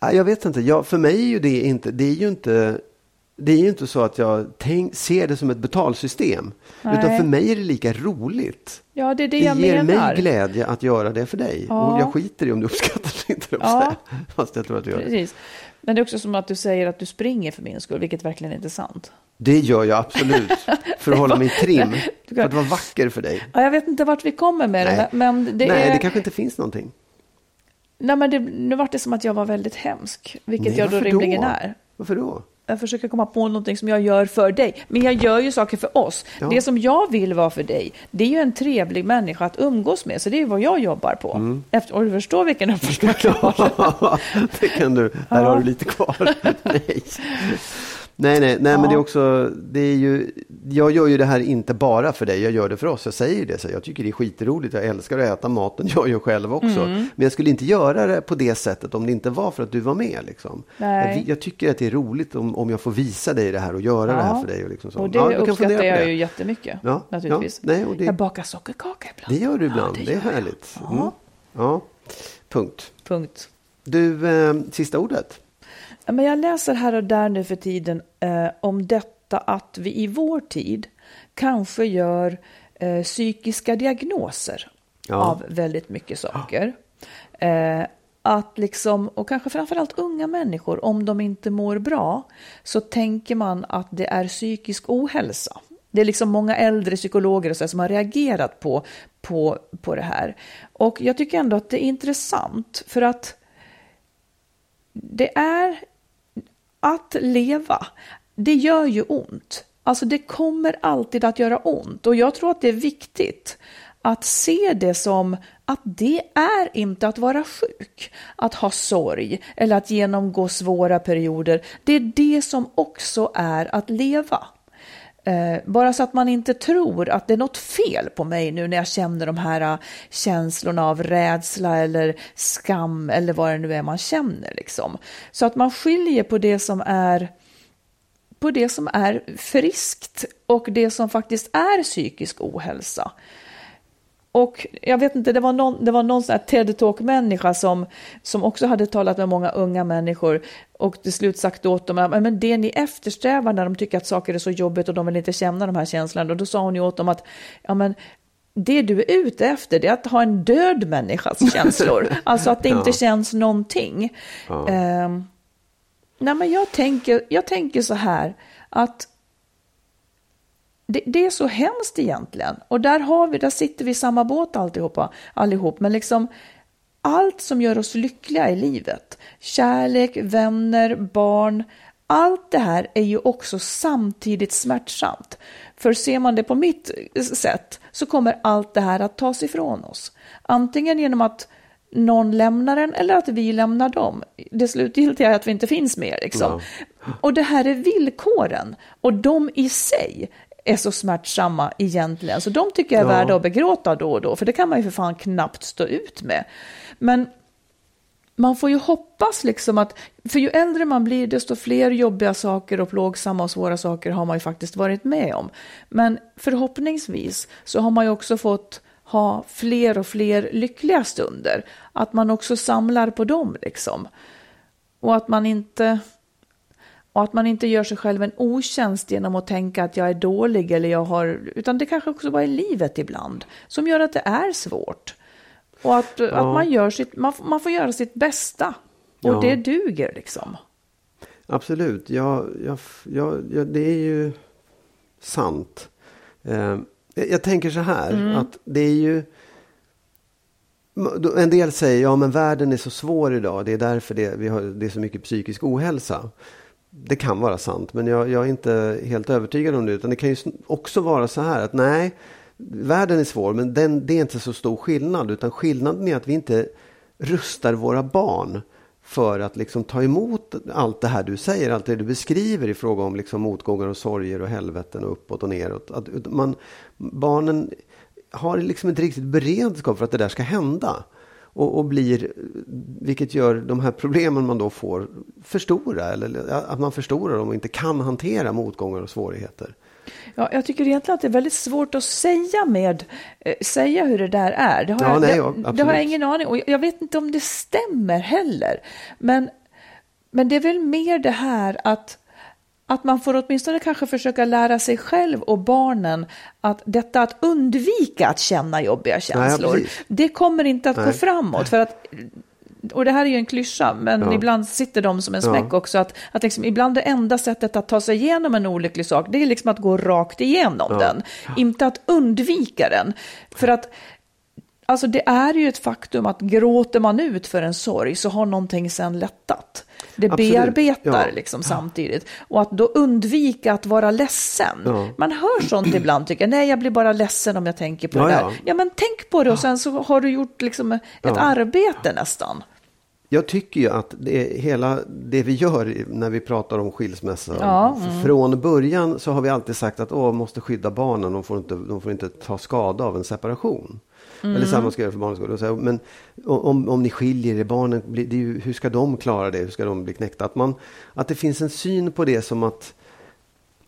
Jag vet inte, jag, för mig är ju det inte, det är ju inte, det är ju inte så att jag tänk, ser det som ett betalsystem. Nej. Utan för mig är det lika roligt. Ja, det är det, det ger menar. mig glädje att göra det för dig. Ja. Och jag skiter i om du uppskattar det inte. Ja. Fast jag tror att du gör Precis. det. Men det är också som att du säger att du springer för min skull, vilket verkligen inte är sant. Det gör jag absolut, för att hålla mig trim. För att vara vacker för dig. Ja, jag vet inte vart vi kommer med Nej. det. Men det Nej, är... det kanske inte finns någonting. Nej, men det, nu var det som att jag var väldigt hemsk, vilket Nej, jag då rimligen då? är. Varför då? Jag försöker komma på någonting som jag gör för dig. Men jag gör ju saker för oss. Ja. Det som jag vill vara för dig, det är ju en trevlig människa att umgås med. Så det är ju vad jag jobbar på. Mm. Efter, och du förstår vilken uppförsbacke jag har. det kan du. Här ja. har du lite kvar. Nej. Nej, nej, nej Ja. men det är också, det är ju, jag gör ju det här inte bara för dig, jag gör det för oss. Jag säger ju det, så jag tycker det är skitroligt, jag älskar att äta maten, jag gör själv också. Mm. Men jag skulle inte göra det på det sättet om det inte var för att du var med. Liksom. Jag, jag tycker att det är roligt om, om jag får visa dig det här och göra det här för dig. Och, liksom så. och det Ja, uppskattar jag det. ju jättemycket. Ja, naturligtvis. ja, nej, och det- Jag bakar sockerkaka ibland. Det gör du ibland, Ja, det, är härligt. Ja. Mm. Ja, punkt. Punkt. Du, eh, sista ordet. Men jag läser här och där nu för tiden eh, om detta att vi i vår tid kanske gör eh, psykiska diagnoser Ja. av väldigt mycket saker. Eh, att liksom, och kanske framförallt unga människor, om de inte mår bra, så tänker man att det är psykisk ohälsa. Det är liksom många äldre psykologer och så som har reagerat på, på, på det här. Och jag tycker ändå att det är intressant, för att det är att leva, det gör ju ont. Alltså det kommer alltid att göra ont och jag tror att det är viktigt att se det som att det är inte att vara sjuk, att ha sorg eller att genomgå svåra perioder. Det är det som också är att leva. Eh, bara så att man inte tror att det är något fel på mig nu när jag känner de här eh, känslorna av rädsla eller skam eller vad det nu är man känner. Liksom. Så att man skiljer på det som är på det som är friskt och det som faktiskt är psykisk ohälsa. Och jag vet inte, det var någon, det var någon sån här TED-talk-människa som, som också hade talat med många unga människor och till slut sagt åt dem att men det ni eftersträvar när de tycker att saker är så jobbigt och de vill inte känna de här känslorna, och då sa hon ju åt dem att ja, men, det du är ute efter det är att ha en död människas känslor, alltså att det inte Ja. känns någonting. Ehm, nej, men jag tänker, jag tänker så här att det, det är så hemskt egentligen. Och där, har vi, där sitter vi i samma båt alltihopa, allihop. Men liksom allt som gör oss lyckliga i livet, kärlek, vänner, barn, allt det här är ju också samtidigt smärtsamt. För ser man det på mitt sätt så kommer allt det här att tas ifrån oss. Antingen genom att någon lämnar en eller att vi lämnar dem. Det slutgiltiga är att vi inte finns mer. Liksom. Och det här är villkoren. Och de i sig är så smärtsamma egentligen. Så de tycker jag är Ja. värda att begråta då och då. För det kan man ju för fan knappt stå ut med. Men man får ju hoppas liksom att, för ju äldre man blir desto fler jobbiga saker och plågsamma och svåra saker har man ju faktiskt varit med om. Men förhoppningsvis så har man ju också fått ha fler och fler lyckliga stunder. Att man också samlar på dem liksom. Och att man inte och att man inte gör sig själv en otjänst genom att tänka att jag är dålig eller jag har, utan det kanske också bara är livet ibland som gör att det är svårt. Och att, att man, gör sitt, man, man får göra sitt bästa. Och Ja. det duger liksom. Absolut, ja, ja, ja, ja, det är ju sant. Eh, jag, tänker så här, Mm. att det är ju... En del säger, ja men världen är så svår idag, det är därför det, vi har, det är så mycket psykisk ohälsa. Det kan vara sant, men jag, jag är inte helt övertygad om det. Utan det kan ju också vara så här att nej, världen är svår, men den, det är inte så stor skillnad. Utan skillnaden är att vi inte rustar våra barn för att liksom ta emot allt det här du säger, allt det du beskriver i fråga om liksom motgångar och sorger och helveten och uppåt och neråt. Att man, barnen har liksom inte riktigt beredskap för att det där ska hända. Och, och blir, vilket gör de här problemen man då får för stora. Eller att man förstorar dem och inte kan hantera motgångar och svårigheter. Ja, jag tycker egentligen att det är väldigt svårt att säga med, eh, säga hur det där är. Det har, Ja, jag, nej, ja, det har jag ingen aning och jag vet inte om det stämmer heller. Men, men det är väl mer det här att, att man får åtminstone kanske försöka lära sig själv och barnen att detta att undvika att känna jobbiga känslor, precis. det kommer inte att gå Nej. framåt. För att och det här är ju en klyscha, men Ja. ibland sitter de som en Ja. smäck också. Att, att liksom, ibland det enda sättet att ta sig igenom en olycklig sak, det är liksom att gå rakt igenom Ja. den. Inte att undvika den. För att Alltså det är ju ett faktum att gråter man ut för en sorg så har någonting sen lättat. Det Absolut, bearbetar ja. liksom samtidigt. Och att då undvika att vara ledsen. Ja. Man hör sånt ibland, tycker jag. Nej, jag blir bara ledsen om jag tänker på Ja, det där. ja. Men tänk på det och sen så har du gjort liksom ett arbete nästan. jag tycker ju att det, hela det vi gör när vi pratar om skilsmässa. Ja, mm. Från början så har vi alltid sagt att åh, måste skydda barnen. De får inte, de får inte ta skada av en separation. Mm. Eller samma ska göra för. Och så Men om, om ni skiljer er, barnen, ju, hur ska de klara det? Hur ska de bli knäckta? Att, man, att det finns en syn på det som att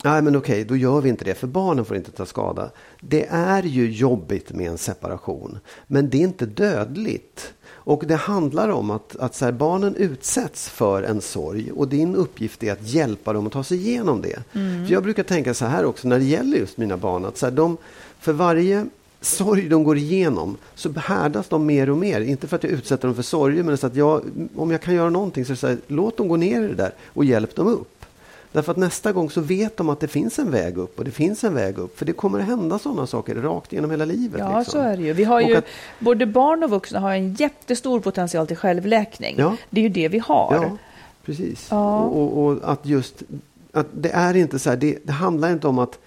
Nej men okej, då gör vi inte det för barnen får inte ta skada. Det är ju jobbigt med en separation. Men det är inte dödligt. Och det handlar om att, att så här, barnen utsätts för en sorg och din uppgift är att hjälpa dem att ta sig igenom det. För jag brukar tänka så här också när det gäller just mina barn. Att så här, de, för varje sorg de går igenom så härdas de mer och mer. Inte för att jag utsätter dem för sorger men så att jag, om jag kan göra någonting så så här, låt dem gå ner i det där och hjälp dem upp. Därför att nästa gång så vet de att det finns en väg upp och det finns en väg upp. För det kommer att hända sådana saker rakt genom hela livet. Ja, liksom. så är det ju. Vi har ju, att- både barn och vuxna har en jättestor potential till självläkning. Ja. Det är ju det vi har. Ja, precis. Ja. Och, och, och att just, att det är inte så här, det, det handlar inte om att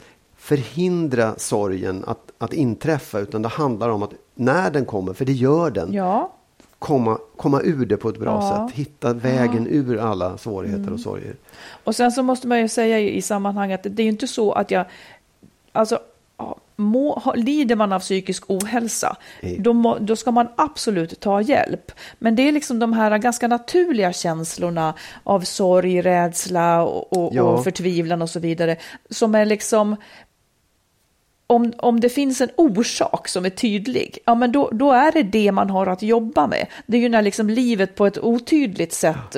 förhindra sorgen att, att inträffa, utan det handlar om att när den kommer, för det gör den, Ja, komma, komma ur det på ett bra Ja. sätt. Hitta vägen ur alla svårigheter och sorger. och sen så måste man ju säga i i sammanhanget att det är ju inte så att jag, alltså ja, må, ha, lider man av psykisk ohälsa, då, må, då ska man absolut ta hjälp. Men det är liksom de här ganska naturliga känslorna av sorg, rädsla och, och, Ja. och förtvivlan och så vidare, som är liksom om, om det finns en orsak som är tydlig, ja men då, då är det det man har att jobba med. Det är ju när liksom livet på ett otydligt sätt,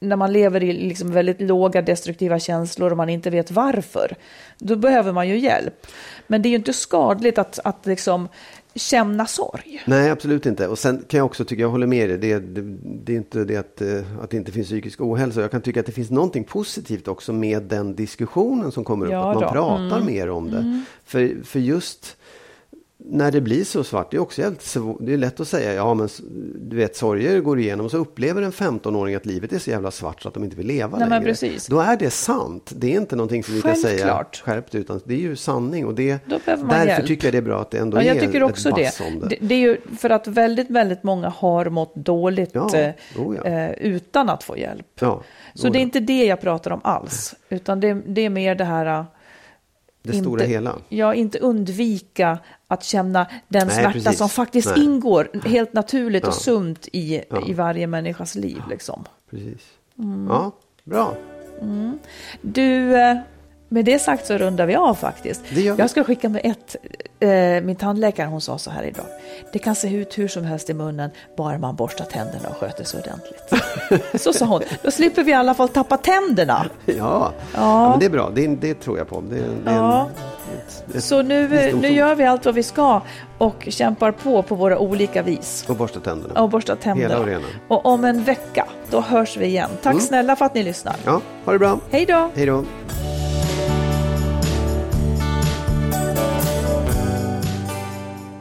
när man lever i liksom väldigt låga destruktiva känslor och man inte vet varför, då behöver man ju hjälp. Men det är ju inte skadligt att, att liksom känna sorg. Nej, absolut inte. Och sen kan jag också tycka, jag håller med dig, det, det, det är inte det att, eh, att det inte finns psykisk ohälsa. Jag kan tycka att det finns någonting positivt också med den diskussionen som kommer upp. Ja att man då. pratar mer om det. För, för just när det blir så svart, det är också svå- det är lätt att säga, ja men du vet sorger går igenom, så upplever en 15-åring att livet är så jävla svart så att de inte vill leva Nej, längre. precis. Då är det sant. Det är inte någonting som vi kan säga skärpt utan det är ju sanning. Och det, därför hjälp. tycker jag det är bra att det ändå Ja, jag är tycker också ett det. om det. det. Det är ju för att väldigt, väldigt många har mått dåligt Ja, eh, oh ja. eh, utan att få hjälp. Ja, Så oh det är inte det jag pratar om alls, utan det, det är mer det här... Det stora hela. Ja, inte undvika att känna den Nej, smärta precis. som faktiskt Nej. ingår helt naturligt och Ja. sunt i, Ja. i varje människas liv. Liksom. Precis. Mm. Ja, bra. Du, eh, med det sagt så rundar vi av faktiskt. Vi. Jag ska skicka med ett, eh, min tandläkare hon sa så här idag. Det kan se ut hur som helst i munnen bara man borstar tänderna och sköter sig ordentligt. så sa hon. Då slipper vi i alla fall tappa tänderna. Ja, ja. men det är bra. Det, det tror jag på. Det, det är Ja. en, ett, ett Så nu, nu gör vi allt vad vi ska och kämpar på på våra olika vis. Och borsta tänderna. Och borstar tänderna. Hela och rena. Och om en vecka, då hörs vi igen. Tack snälla för att ni lyssnar. Ja, ha det bra. Hej då! Hej då.